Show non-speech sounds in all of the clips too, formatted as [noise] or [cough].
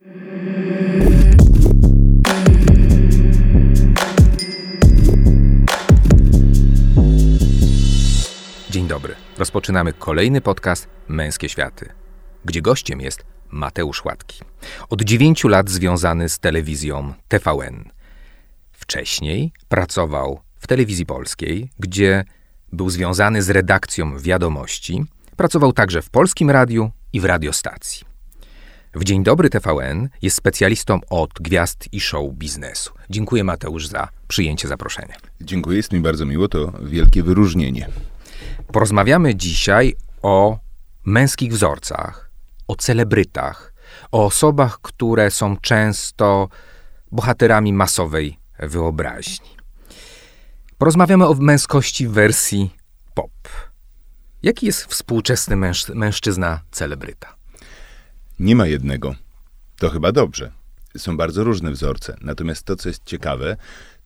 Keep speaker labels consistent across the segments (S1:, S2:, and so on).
S1: Dzień dobry. Rozpoczynamy kolejny podcast Męskie Światy, gdzie gościem jest Mateusz Łatki. Od dziewięciu lat związany z telewizją TVN. Wcześniej pracował w telewizji polskiej, gdzie był związany z redakcją wiadomości. Pracował także w polskim radiu i w radiostacji. W Dzień Dobry TVN jest specjalistą od gwiazd i show biznesu. Dziękuję Mateusz za przyjęcie zaproszenia.
S2: Dziękuję, jest mi bardzo miło, to wielkie wyróżnienie.
S1: Porozmawiamy dzisiaj o męskich wzorcach, o celebrytach, o osobach, które są często bohaterami masowej wyobraźni. Porozmawiamy o męskości w wersji pop. Jaki jest współczesny męż- mężczyzna celebryta?
S2: Nie ma jednego. To chyba dobrze. Są bardzo różne wzorce. Natomiast to, co jest ciekawe,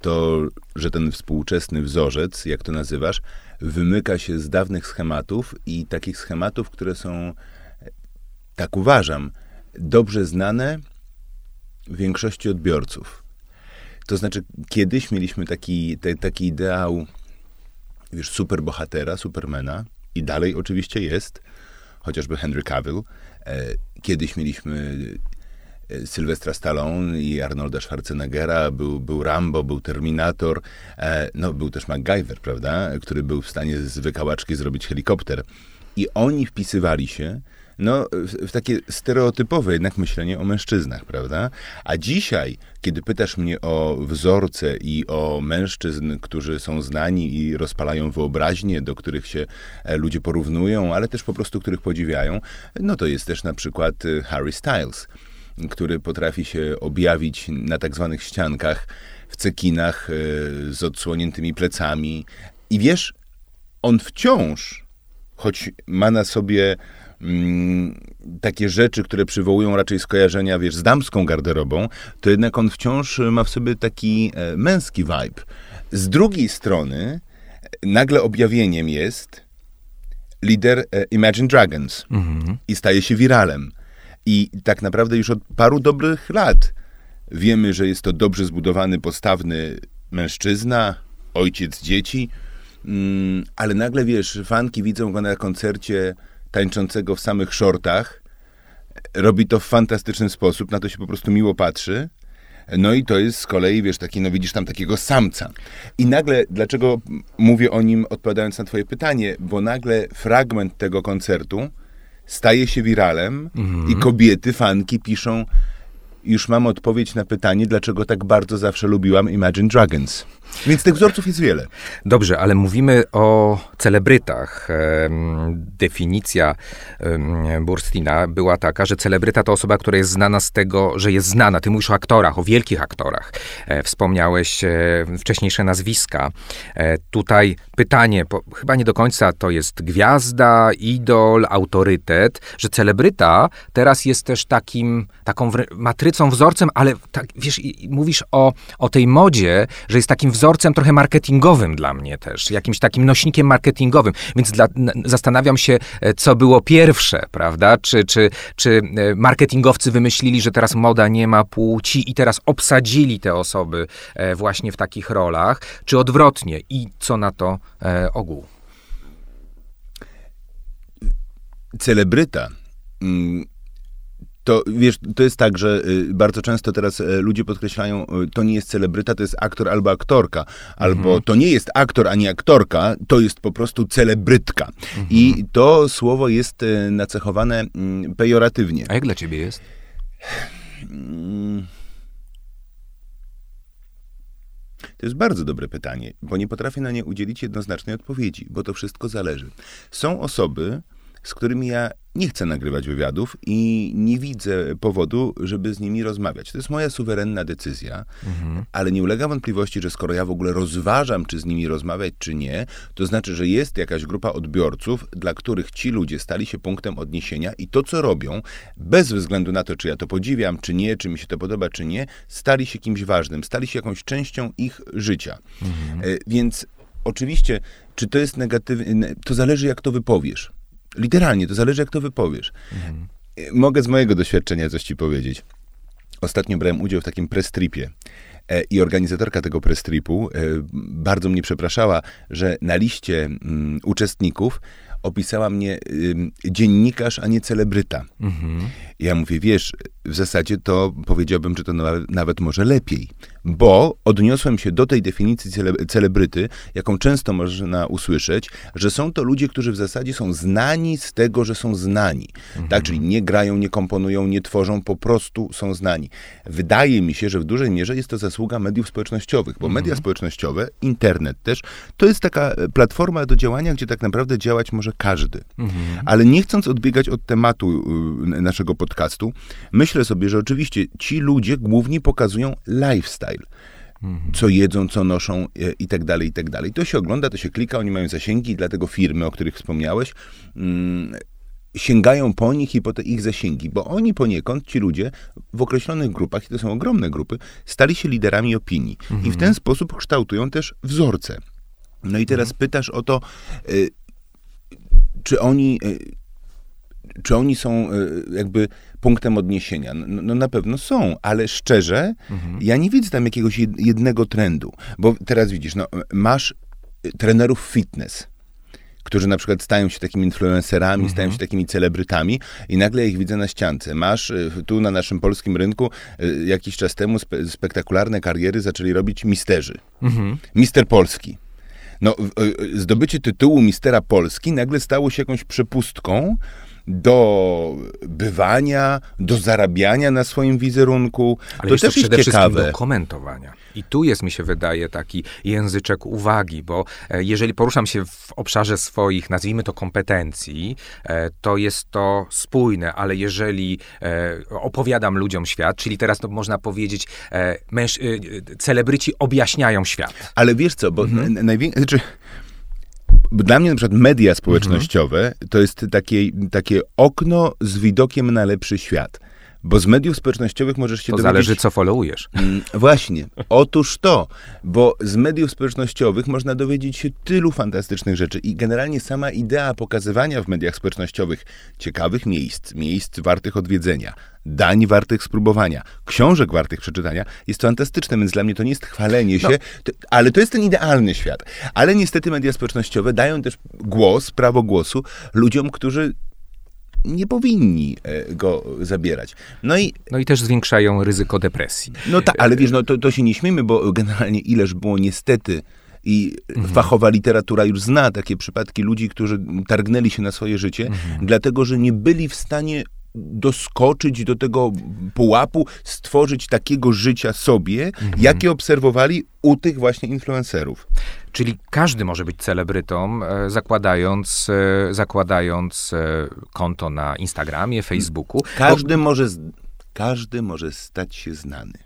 S2: to, że ten współczesny wzorzec, jak to nazywasz, wymyka się z dawnych schematów i takich schematów, które są, tak uważam, dobrze znane większości odbiorców. To znaczy, kiedyś mieliśmy taki, te, taki ideał, wiesz, superbohatera, supermana i dalej oczywiście jest, chociażby Henry Cavill. E, kiedyś mieliśmy e, Sylwestra Stallone i Arnolda Schwarzeneggera, był, był Rambo, był Terminator, e, no był też MacGyver, prawda, który był w stanie z wykałaczki zrobić helikopter. I oni wpisywali się no, w, takie stereotypowe jednak myślenie o mężczyznach, prawda? A dzisiaj, kiedy pytasz mnie o wzorce i o mężczyzn, którzy są znani i rozpalają wyobraźnię, do których się e, ludzie porównują, ale też po prostu których podziwiają, no to jest też na przykład e, Harry Styles, który potrafi się objawić na tak zwanych ściankach, w cekinach e, z odsłoniętymi plecami. I wiesz, on wciąż, choć ma na sobie takie rzeczy, które przywołują raczej skojarzenia, wiesz, z damską garderobą, to jednak on wciąż ma w sobie taki e, męski vibe. Z drugiej strony, e, nagle objawieniem jest lider e, Imagine Dragons i staje się wiralem. I tak naprawdę już od paru dobrych lat wiemy, że jest to dobrze zbudowany, postawny mężczyzna, ojciec dzieci, mm, ale nagle, wiesz, fanki widzą go na koncercie tańczącego w samych shortach. Robi to w fantastyczny sposób, na to się po prostu miło patrzy. No i to jest z kolei, wiesz, taki, no widzisz tam takiego samca. I nagle, dlaczego mówię o nim odpowiadając na twoje pytanie? Bo nagle fragment tego koncertu staje się wiralem i kobiety, fanki piszą już mam odpowiedź na pytanie, dlaczego tak bardzo zawsze lubiłam Imagine Dragons. Więc tych wzorców jest wiele.
S1: Dobrze, ale mówimy o celebrytach. Definicja Burstina była taka, że celebryta to osoba, która jest znana z tego, że jest znana. Ty mówisz o aktorach, o wielkich aktorach. E, Wspomniałeś e, wcześniejsze nazwiska. E, Tutaj pytanie, chyba nie do końca to jest gwiazda, idol, autorytet, że celebryta teraz jest też takim, taką wrę- matrycą, wzorcem, ale tak, wiesz, i- i mówisz o, o tej modzie, że jest takim wzorcem trochę marketingowym dla mnie też, jakimś takim nośnikiem marketingowym, więc dla, zastanawiam się, e, co było pierwsze, prawda? Czy, czy, czy e, marketingowcy wymyślili, że teraz moda nie ma płci i teraz obsadzili te osoby e, właśnie w takich rolach, czy odwrotnie i co na to ogół?
S2: celebryta. To wiesz, to jest tak, że y, bardzo często teraz e, ludzie podkreślają, y, to nie jest celebryta, to jest aktor albo aktorka, albo to nie jest aktor ani aktorka, to jest po prostu celebrytka. I to słowo jest e, nacechowane mm, pejoratywnie.
S1: A jak dla ciebie jest?
S2: To jest bardzo dobre pytanie, bo nie potrafię na nie udzielić jednoznacznej odpowiedzi, bo to wszystko zależy. Są osoby, z którymi ja nie chcę nagrywać wywiadów i nie widzę powodu, żeby z nimi rozmawiać. To jest moja suwerenna decyzja, ale nie ulega wątpliwości, że skoro ja w ogóle rozważam, czy z nimi rozmawiać, czy nie, to znaczy, że jest jakaś grupa odbiorców, dla których ci ludzie stali się punktem odniesienia i to, co robią, bez względu na to, czy ja to podziwiam, czy nie, czy mi się to podoba, czy nie, stali się kimś ważnym, stali się jakąś częścią ich życia. E, Więc oczywiście, czy to jest negatywne, to zależy, jak to wypowiesz. Literalnie, to zależy, jak to wypowiesz. E, Mogę z mojego doświadczenia coś ci powiedzieć. ostatnio brałem udział w takim press tripie. E, I organizatorka tego press tripu e, bardzo mnie przepraszała, że na liście mm, uczestników opisała mnie dziennikarz, a nie celebryta. Mhm. Ja mówię, wiesz, w zasadzie to powiedziałbym, że to nawet, może lepiej, bo odniosłem się do tej definicji cele, celebryty, jaką często można usłyszeć, że są to ludzie, którzy w zasadzie są znani z tego, że są znani. Mhm. Tak, czyli nie grają, nie komponują, nie tworzą, po prostu są znani. Wydaje mi się, że w dużej mierze jest to zasługa mediów społecznościowych, bo mhm. media społecznościowe, internet też, to jest taka e, platforma do działania, gdzie tak naprawdę działać może każdy. Mhm. Ale nie chcąc odbiegać od tematu y, naszego podcastu, myślę sobie, że oczywiście ci ludzie głównie pokazują lifestyle mhm. co jedzą, co noszą e, i tak dalej, i tak dalej. To się ogląda, to się klika, oni mają zasięgi, dlatego firmy, o których wspomniałeś, mm, sięgają po nich i po te ich zasięgi, bo oni poniekąd, ci ludzie, w określonych grupach, i to są ogromne grupy, stali się liderami opinii. Mhm. I w mhm. ten sposób kształtują też wzorce. No i teraz mhm. pytasz o to, y, czy oni, y, czy oni są y, jakby punktem odniesienia. No, no, na pewno są, ale szczerze, mhm. ja nie widzę tam jakiegoś jednego trendu. Bo teraz widzisz, no, masz trenerów fitness, którzy na przykład stają się takimi influencerami, mhm. stają się takimi celebrytami i nagle ich widzę na ściance. Masz tu na naszym polskim rynku jakiś czas temu spe spektakularne kariery zaczęli robić misterzy. Mhm. Mister Polski. No, zdobycie tytułu mistera Polski nagle stało się jakąś przepustką do bywania, do zarabiania na swoim wizerunku.
S1: Ale to też to jest ciekawe. do komentowania. I tu jest, mi się wydaje, taki języczek uwagi, bo e, jeżeli poruszam się w obszarze swoich, nazwijmy to kompetencji, e, to jest to spójne, ale jeżeli e, opowiadam ludziom świat, czyli teraz to można powiedzieć, męż, celebryci objaśniają świat.
S2: Ale wiesz co, bo mhm. najwięcej, znaczy, dla mnie na przykład media społecznościowe mhm. to jest takie, takie okno z widokiem na lepszy świat. Bo z mediów społecznościowych możesz się
S1: to
S2: dowiedzieć...
S1: zależy, co followujesz.
S2: Mm, właśnie. Otóż to. Bo z mediów społecznościowych można dowiedzieć się tylu fantastycznych rzeczy. I generalnie sama idea pokazywania w mediach społecznościowych ciekawych miejsc, miejsc wartych odwiedzenia, dań wartych spróbowania, książek wartych przeczytania jest fantastyczne, więc dla mnie to nie jest chwalenie się, no. to, ale to jest ten idealny świat. Ale niestety media społecznościowe dają też głos, prawo głosu ludziom, którzy nie powinni e, go zabierać.
S1: No i, no i też zwiększają ryzyko depresji.
S2: No tak, ale wiesz, no to, to się nie śmiemy, bo generalnie ileż było niestety i mhm. fachowa literatura już zna takie przypadki ludzi, którzy targnęli się na swoje życie, mhm. dlatego że nie byli w stanie doskoczyć do tego pułapu, stworzyć takiego życia sobie, mhm. jakie obserwowali u tych właśnie influencerów.
S1: Czyli każdy może być celebrytą, e, zakładając, e, zakładając e, konto na Instagramie, Facebooku.
S2: Każdy, może, każdy może stać się znany.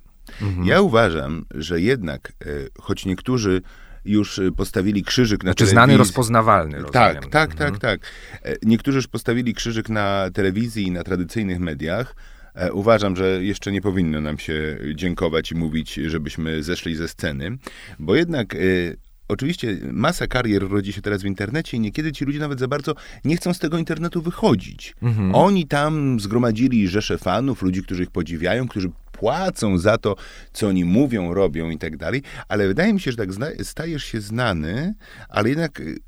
S2: Mhm. Ja uważam, że jednak, choć niektórzy już postawili krzyżyk na
S1: znaczy telewizji. znany, rozpoznawalny.
S2: Rozumiem. Tak, tak, tak, mhm. tak. Niektórzy już postawili krzyżyk na telewizji i na tradycyjnych mediach. Uważam, że jeszcze nie powinno nam się dziękować i mówić, żebyśmy zeszli ze sceny, bo jednak Oczywiście masa karier rodzi się teraz w internecie i niekiedy ci ludzie nawet za bardzo nie chcą z tego internetu wychodzić. Mhm. Oni tam zgromadzili rzesze fanów, ludzi, którzy ich podziwiają, którzy płacą za to, co oni mówią, robią i tak dalej, ale wydaje mi się, że tak stajesz się znany, ale jednak y,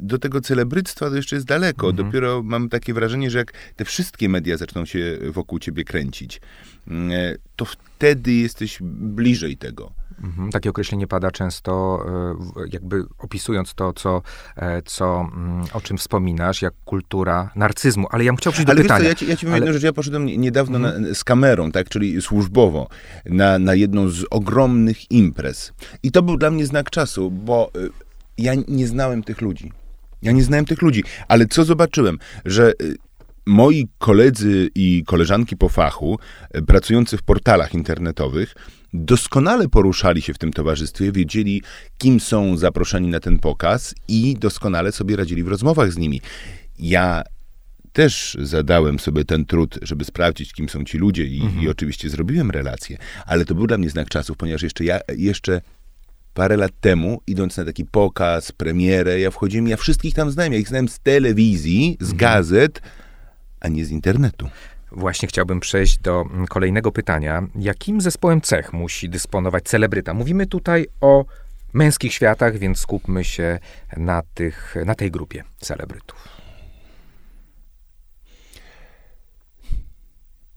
S2: do tego celebryctwa to jeszcze jest daleko. Mhm. Dopiero mam takie wrażenie, że jak te wszystkie media zaczną się wokół ciebie kręcić, mm, e, to wtedy jesteś bliżej tego.
S1: Mhm, takie określenie pada często, e, jakby opisując to, co, e, co, mm, o czym wspominasz, jak kultura narcyzmu. Ale ja bym chciał przejść do pytania.
S2: Co, ja ci, ja ci ale... jedną rzecz. Ja poszedłem niedawno mhm. na, z kamerą, tak, czyli służbowo, na, na jedną z ogromnych imprez. I to był dla mnie znak czasu, bo y, ja nie znałem tych ludzi. Ja nie znałem tych ludzi, ale co zobaczyłem, że moi koledzy i koleżanki po fachu, y, pracujący w portalach internetowych, doskonale poruszali się w tym towarzystwie, wiedzieli, kim są zaproszeni na ten pokaz i doskonale sobie radzili w rozmowach z nimi. Ja też zadałem sobie ten trud, żeby sprawdzić, kim są ci ludzie i, mhm. i oczywiście zrobiłem relację, ale to był dla mnie znak czasów, ponieważ jeszcze ja, jeszcze parę lat temu, idąc na taki pokaz, premierę, ja wchodziłem, ja wszystkich tam znałem, ja ich znałem z telewizji, z mhm. A nie z internetu.
S1: właśnie chciałbym przejść do kolejnego pytania. Jakim zespołem cech musi dysponować celebryta? Mówimy tutaj o męskich światach, więc skupmy się na, tych, na tej grupie celebrytów.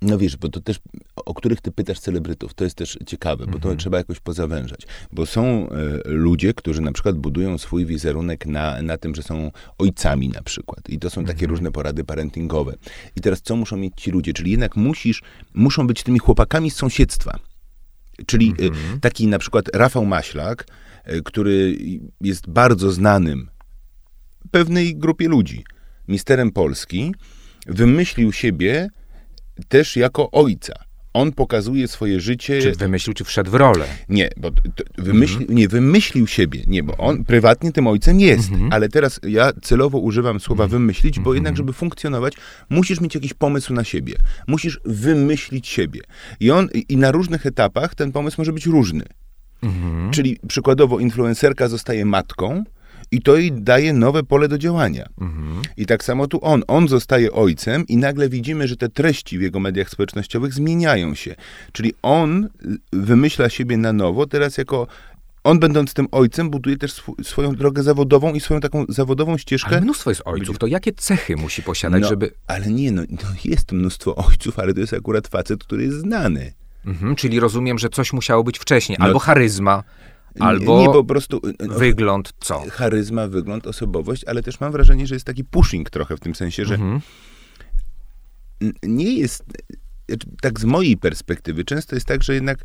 S2: No wiesz, bo to też, o których ty pytasz celebrytów, to jest też ciekawe, bo to mhm. trzeba jakoś pozawężać. Bo są e, ludzie, którzy na przykład budują swój wizerunek na, na tym, że są ojcami na przykład. I to są takie mhm. różne porady parentingowe. I teraz co muszą mieć ci ludzie? Czyli jednak musisz, muszą być tymi chłopakami z sąsiedztwa. Czyli e, mhm. taki na przykład Rafał Maślak, e, który jest bardzo znanym pewnej grupie ludzi, misterem Polski, wymyślił siebie też jako ojca. On pokazuje swoje życie.
S1: Czy wymyślił, czy wszedł w rolę?
S2: Nie, bo wymyśli, mhm. nie wymyślił siebie. Nie, bo on prywatnie tym ojcem jest. Mhm. Ale teraz ja celowo używam słowa mhm. wymyślić, bo jednak, żeby funkcjonować, musisz mieć jakiś pomysł na siebie. Musisz wymyślić siebie. I on i na różnych etapach ten pomysł może być różny. Czyli przykładowo influencerka zostaje matką, i to jej daje nowe pole do działania. Mhm. I tak samo tu on. On zostaje ojcem i nagle widzimy, że te treści w jego mediach społecznościowych zmieniają się. Czyli on wymyśla siebie na nowo, teraz jako on będąc tym ojcem, buduje też sw swoją drogę zawodową i swoją taką zawodową ścieżkę.
S1: Ale mnóstwo jest ojców, to jakie cechy musi posiadać,
S2: no,
S1: żeby...
S2: Ale nie, no, no, jest mnóstwo ojców, ale to jest akurat facet, który jest znany.
S1: Mhm, czyli rozumiem, że coś musiało być wcześniej, no, albo charyzma. Albo nie, po prostu y, y, wygląd co?
S2: Charyzma, wygląd, osobowość, ale też mam wrażenie, że jest taki pushing trochę w tym sensie, że mhm. nie jest znaczy, tak z mojej perspektywy, często jest tak, że jednak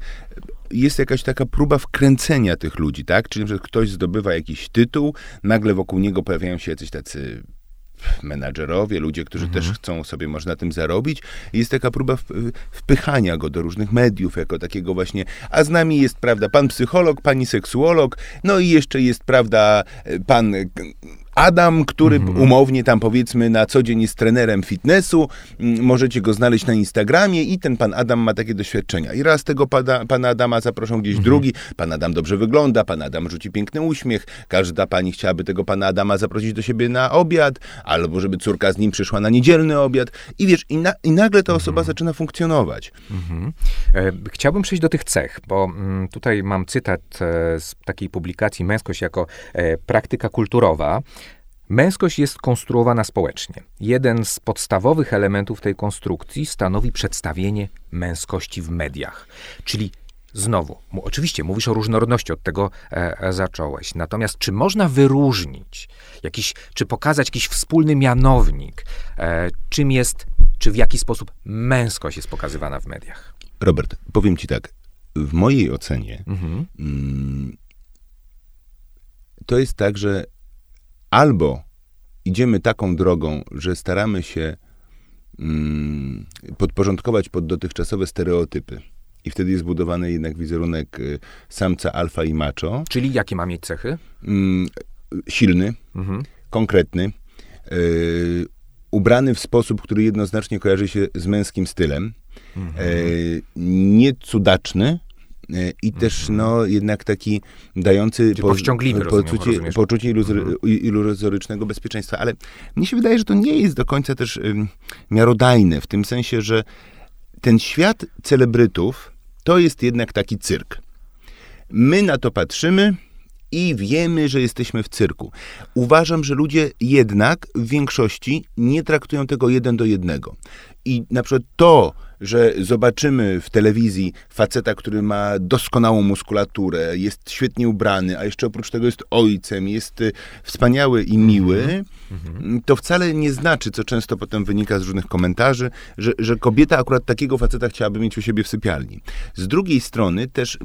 S2: jest jakaś taka próba wkręcenia tych ludzi, tak? Czyli, że ktoś zdobywa jakiś tytuł, nagle wokół niego pojawiają się jacyś tacy menadżerowie, ludzie, którzy mhm. też chcą sobie może na tym zarobić. Jest taka próba wpychania go do różnych mediów, jako takiego właśnie, a z nami jest, prawda, pan psycholog, pani seksuolog, no i jeszcze jest, prawda, pan Adam, który mhm. umownie tam powiedzmy na co dzień jest trenerem fitnessu, możecie go znaleźć na Instagramie i ten pan Adam ma takie doświadczenia. I raz tego pana, pana Adama zaproszą gdzieś mhm. drugi, pan Adam dobrze wygląda, pan Adam rzuci piękny uśmiech, każda pani chciałaby tego pana Adama zaprosić do siebie na obiad, albo żeby córka z nim przyszła na niedzielny obiad i wiesz, i, na, i nagle ta osoba mhm. zaczyna funkcjonować. Mhm.
S1: E, chciałbym przejść do tych cech, bo tutaj mam cytat e, z takiej publikacji Męskość jako e, praktyka kulturowa. Męskość jest konstruowana społecznie. Jeden z podstawowych elementów tej konstrukcji stanowi przedstawienie męskości w mediach. Czyli znowu, oczywiście mówisz o różnorodności, od tego e, e, zacząłeś. Natomiast czy można wyróżnić, jakiś, czy pokazać jakiś wspólny mianownik, e, czym jest, czy w jaki sposób męskość jest pokazywana w mediach?
S2: Robert, powiem ci tak. W mojej ocenie mhm. mm, to jest tak, że albo idziemy taką drogą, że staramy się mm, podporządkować pod dotychczasowe stereotypy. I wtedy jest budowany jednak wizerunek y, samca alfa i macho.
S1: Czyli jakie ma mieć cechy?
S2: Mm, silny, mhm. konkretny, y, ubrany w sposób, który jednoznacznie kojarzy się z męskim stylem, mhm. y, niecudaczny, i też mhm. no, jednak taki dający
S1: po, poczucie,
S2: poczucie mhm. iluzorycznego bezpieczeństwa. Ale mnie się wydaje, że to nie jest do końca też miarodajne, w tym sensie, że ten świat celebrytów to jest jednak taki cyrk. My na to patrzymy, i wiemy, że jesteśmy w cyrku. Uważam, że ludzie jednak w większości nie traktują tego jeden do jednego. I na przykład to, że zobaczymy w telewizji faceta, który ma doskonałą muskulaturę, jest świetnie ubrany, a jeszcze oprócz tego jest ojcem, jest y, wspaniały i miły, mm-hmm. to wcale nie znaczy, co często potem wynika z różnych komentarzy, że, że kobieta akurat takiego faceta chciałaby mieć u siebie w sypialni. Z drugiej strony też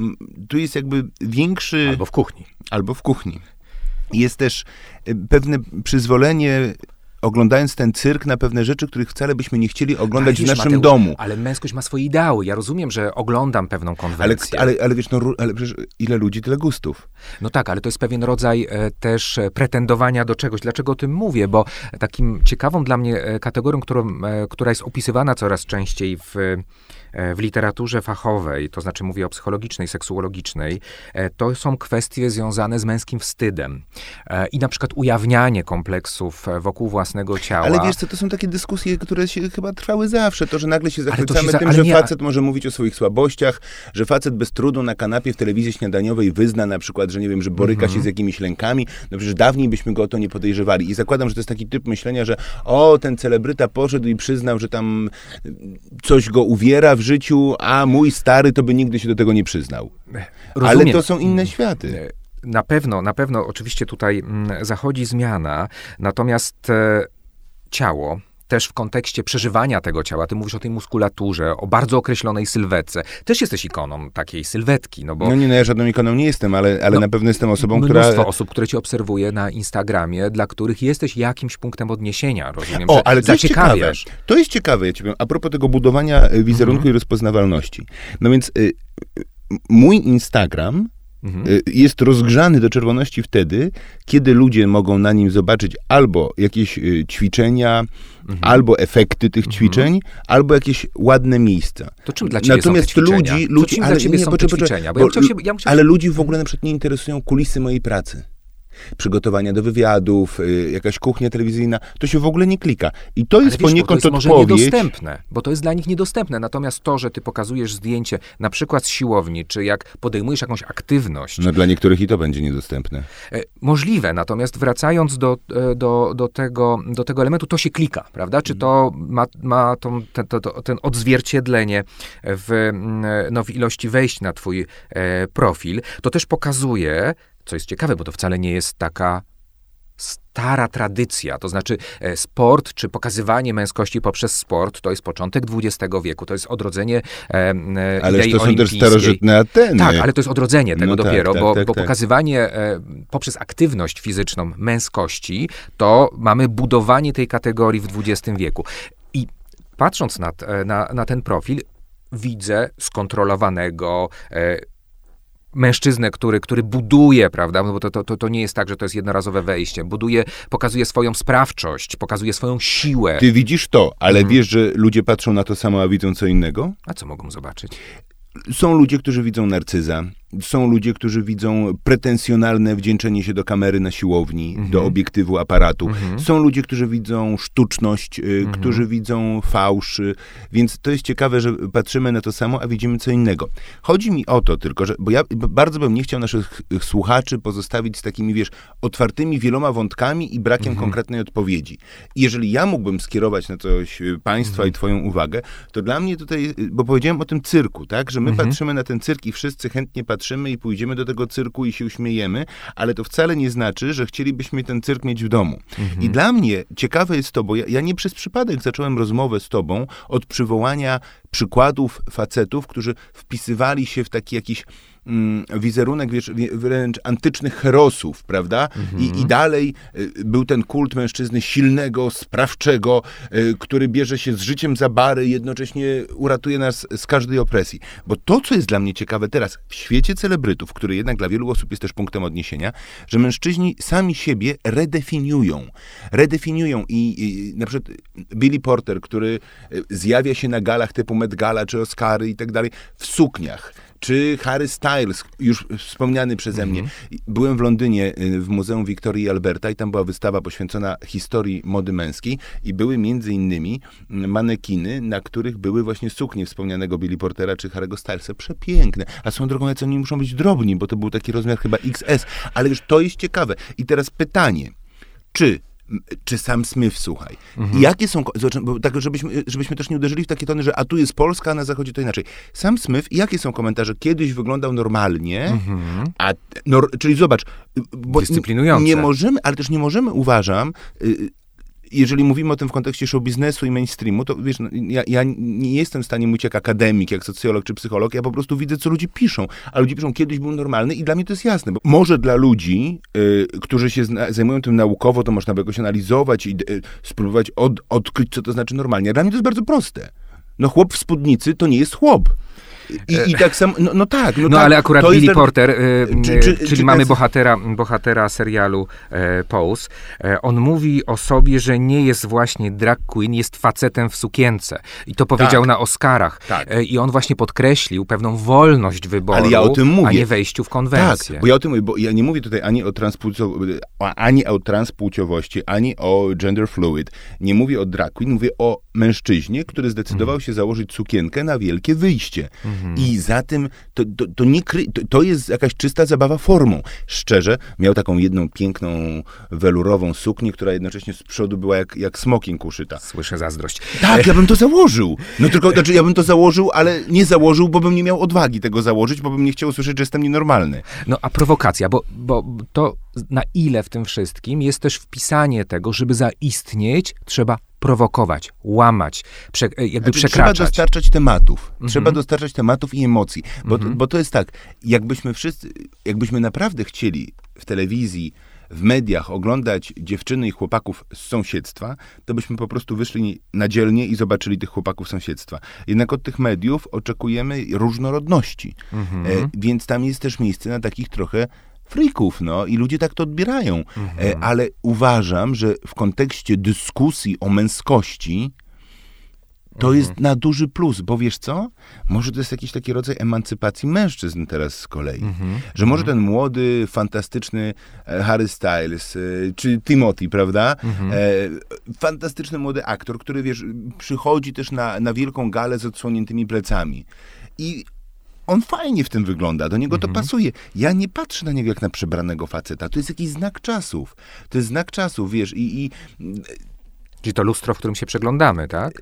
S2: tu jest jakby większy...
S1: Albo w kuchni.
S2: Albo w kuchni. Jest też y, pewne przyzwolenie oglądając ten cyrk na pewne rzeczy, których wcale byśmy nie chcieli oglądać w naszym Mateusz, domu.
S1: Ale męskość ma swoje ideały. Ja rozumiem, że oglądam pewną konwencję.
S2: Ale, ale, ale wiesz, no, ale przecież ile ludzi, tyle gustów.
S1: No tak, ale to jest pewien rodzaj e, też e, pretendowania do czegoś. Dlaczego o tym mówię? Bo takim ciekawą dla mnie e, kategorią, którą, e, która jest opisywana coraz częściej w w literaturze fachowej, to znaczy mówię o psychologicznej, seksuologicznej, e, to są kwestie związane z męskim wstydem. E, I na przykład ujawnianie kompleksów wokół własnego ciała.
S2: Ale wiesz co, to są takie dyskusje, które się chyba trwały zawsze. To, że nagle się zachwycamy
S1: za-
S2: tym, że
S1: nie-
S2: facet może mówić o swoich słabościach, że facet bez trudu na kanapie w telewizji śniadaniowej wyzna na przykład, że nie wiem, że boryka
S1: Mhm.
S2: się z jakimiś lękami. No przecież dawniej byśmy go o to nie podejrzewali. I zakładam, że to jest taki typ myślenia, że o, ten celebryta poszedł i przyznał, że tam coś go uwiera w życiu, a mój stary to by nigdy się do tego nie przyznał. Ale
S1: Rozumiem.
S2: to są inne światy.
S1: Na pewno, na pewno oczywiście tutaj mm, zachodzi zmiana, natomiast e, ciało, też w kontekście przeżywania tego ciała, ty mówisz o tej muskulaturze, o bardzo określonej sylwetce. Też jesteś ikoną takiej sylwetki, no bo
S2: No nie, no ja żadną ikoną nie jestem, ale, ale
S1: No,
S2: na pewno jestem osobą,
S1: mnóstwo
S2: która...
S1: osób, które cię obserwuje na Instagramie, dla których jesteś jakimś punktem odniesienia, rozumiem,
S2: O, ale to jest ciekawe. To jest ciekawe, ja ci powiem, a propos tego budowania y, wizerunku
S1: Mhm.
S2: i rozpoznawalności. No więc y, mój Instagram
S1: Mhm.
S2: y, jest rozgrzany do czerwoności wtedy, kiedy ludzie mogą na nim zobaczyć albo jakieś y, ćwiczenia,
S1: Mhm.
S2: albo efekty tych ćwiczeń, albo jakieś ładne miejsca.
S1: To czym dla ciebie
S2: Natomiast
S1: są te ćwiczenia?
S2: ludzi,
S1: To
S2: ludzi
S1: czym
S2: ale
S1: dla ciebie
S2: nie,
S1: są
S2: poczekaj,
S1: te ćwiczenia? Bo ja
S2: bo
S1: chciał się, ja
S2: ale ludzi w ogóle na przykład nie interesują kulisy mojej pracy. Przygotowania do wywiadów, y, jakaś kuchnia telewizyjna, to się w ogóle nie klika. I to
S1: Ale
S2: jest
S1: wiesz, bo to
S2: poniekąd
S1: jest może
S2: odpowiedź.
S1: niedostępne, bo to jest dla nich niedostępne. Natomiast to, że ty pokazujesz zdjęcie na przykład z siłowni, czy jak podejmujesz jakąś aktywność,
S2: No dla niektórych i to będzie niedostępne.
S1: e, możliwe. Natomiast wracając do, e, do, do, tego, do tego elementu, to się klika, prawda? Czy to ma, ma tą, ten, to, to, ten odzwierciedlenie w, mm, no, w ilości wejść na twój e, profil. To też pokazuje, co jest ciekawe, bo to wcale nie jest taka stara tradycja, to znaczy e, sport czy pokazywanie męskości poprzez sport to jest początek XX wieku, to jest odrodzenie e, e,
S2: Ależ
S1: idei
S2: to są też starożytne Ateny.
S1: Tak, ale to jest odrodzenie tego
S2: No
S1: dopiero,
S2: tak,
S1: bo,
S2: tak,
S1: bo
S2: tak.
S1: pokazywanie e, poprzez aktywność fizyczną męskości, to mamy budowanie tej kategorii w XX wieku. I patrząc na, t- na, na ten profil, widzę skontrolowanego, e, mężczyznę, który, który buduje, prawda, no bo to, to, to, nie jest tak, że to jest jednorazowe wejście, buduje, pokazuje swoją sprawczość, pokazuje swoją siłę.
S2: Ty widzisz to, ale
S1: Mhm.
S2: wiesz, że ludzie patrzą na to samo, a widzą co innego?
S1: A co mogą zobaczyć?
S2: Są ludzie, którzy widzą narcyza. Są ludzie, którzy widzą pretensjonalne wdzięczenie się do kamery na siłowni,
S1: Mhm.
S2: do obiektywu aparatu.
S1: Mhm.
S2: Są ludzie, którzy widzą sztuczność, y,
S1: Mhm.
S2: którzy widzą fałsz. y, Więc to jest ciekawe, że patrzymy na to samo, a widzimy co innego. Chodzi mi o to tylko, że, bo ja bardzo bym nie chciał naszych y, słuchaczy pozostawić z takimi, wiesz, otwartymi wieloma wątkami i brakiem
S1: Mhm.
S2: konkretnej odpowiedzi. Jeżeli ja mógłbym skierować na coś państwa
S1: Mhm.
S2: i twoją uwagę, to dla mnie tutaj, bo powiedziałem o tym cyrku, tak, że my
S1: Mhm.
S2: patrzymy na ten cyrk i wszyscy chętnie patrzymy i pójdziemy do tego cyrku i się uśmiejemy, ale to wcale nie znaczy, że chcielibyśmy ten cyrk mieć w domu.
S1: Mhm.
S2: I dla mnie ciekawe jest to, bo ja, ja nie przez przypadek zacząłem rozmowę z tobą od przywołania przykładów facetów, którzy wpisywali się w taki jakiś wizerunek wiesz, wie- wręcz antycznych herosów, prawda? I, I dalej y, był ten kult mężczyzny silnego, sprawczego, y, który bierze się z życiem za bary, jednocześnie uratuje nas z każdej opresji. Bo to, co jest dla mnie ciekawe teraz, w świecie celebrytów, który jednak dla wielu osób jest też punktem odniesienia, że mężczyźni sami siebie redefiniują. Redefiniują i, i na przykład Billy Porter, który y, zjawia się na galach typu Met Gala czy Oscary i tak dalej w sukniach. Czy Harry Styles, już wspomniany przeze mnie. Byłem w Londynie y, w Muzeum Wiktorii i Alberta i tam była wystawa poświęcona historii mody męskiej i były między innymi mm, manekiny, na których były właśnie suknie wspomnianego Billy Portera czy Harry'ego Stylesa. Przepiękne. A swoją drogą, jacy oni muszą być drobni, bo to był taki rozmiar chyba XS. Ale wiesz, to jest ciekawe. I teraz pytanie, czy czy sam Smith, słuchaj. Jakie są, bo tak, żebyśmy, żebyśmy też nie uderzyli w takie tony, że a tu jest Polska, a na zachodzie to inaczej. Sam Smith, jakie są komentarze? Kiedyś wyglądał normalnie,
S1: Mhm.
S2: a, nor, czyli zobacz, bo
S1: Dyscyplinujące.
S2: nie możemy, ale też nie możemy, uważam, y, jeżeli mówimy o tym w kontekście show biznesu i mainstreamu, to wiesz, no, ja, ja nie jestem w stanie mówić jak akademik, jak socjolog czy psycholog, ja po prostu widzę, co ludzie piszą. A ludzie piszą, kiedyś był normalny i dla mnie to jest jasne. Bo może dla ludzi, y, którzy się zna, zajmują tym naukowo, to można by jakoś analizować i y, spróbować od, odkryć, co to znaczy normalnie. A dla mnie to jest bardzo proste. No chłop w spódnicy to nie jest chłop. I, i tak samo, no, no tak.
S1: No,
S2: tak,
S1: ale akurat Billy Porter,
S2: Czy- czy-
S1: czyli
S2: czy
S1: mamy
S2: ten-
S1: bohatera, bohatera serialu e, Pose. E, on mówi o sobie, że nie jest właśnie drag queen, jest facetem w sukience. I to powiedział
S2: Tak.
S1: na Oscarach.
S2: Tak.
S1: E, I on właśnie podkreślił pewną wolność wyboru,
S2: Ale ja o tym mówię.
S1: a nie wejściu w konwencję.
S2: Tak, bo ja o tym mówię, bo ja nie mówię tutaj ani o, transpłcio- ani o transpłciowości, ani o gender fluid. Nie mówię o drag queen, mówię o mężczyźnie, który zdecydował
S1: Mhm.
S2: się założyć sukienkę na wielkie wyjście. I za tym to, to, to nie kry, to, to jest jakaś czysta zabawa formą. Szczerze, miał taką jedną piękną welurową suknię, która jednocześnie z przodu była jak, jak smoking uszyta.
S1: Słyszę zazdrość.
S2: Tak, ja [laughs] bym to założył. No tylko, znaczy ja bym to założył, ale nie założył, bo bym nie miał odwagi tego założyć, bo bym nie chciał usłyszeć, że jestem nienormalny.
S1: No a prowokacja, bo, bo to na ile w tym wszystkim jest też wpisanie tego, żeby zaistnieć, trzeba prowokować, łamać, prze, e, jakby
S2: Znaczy, trzeba
S1: przekraczać.
S2: dostarczać tematów.
S1: Mhm.
S2: Trzeba dostarczać tematów i emocji. Bo, bo to jest tak, jakbyśmy wszyscy, jakbyśmy naprawdę chcieli w telewizji, w mediach oglądać dziewczyny i chłopaków z sąsiedztwa, to byśmy po prostu wyszli na dzielnie i zobaczyli tych chłopaków z sąsiedztwa. Jednak od tych mediów oczekujemy różnorodności.
S1: Mhm.
S2: E, więc tam jest też miejsce na takich trochę frików, no i ludzie tak to odbierają.
S1: Mhm.
S2: E, ale uważam, że w kontekście dyskusji o męskości to
S1: Mhm.
S2: jest na duży plus, bo wiesz co? Może to jest jakiś taki rodzaj emancypacji mężczyzn teraz z kolei.
S1: Mhm.
S2: Że może ten młody, fantastyczny e, Harry Styles, e, czy Timothy, prawda?
S1: Mhm.
S2: Fantastyczny młody aktor, który, wiesz, przychodzi też na, na wielką galę z odsłoniętymi plecami. I on fajnie w tym wygląda, do niego
S1: Mhm.
S2: to pasuje. Ja nie patrzę na niego jak na przebranego faceta. To jest jakiś znak czasów. To jest znak czasów, wiesz, i, i
S1: Czyli to lustro, w którym się przeglądamy, tak?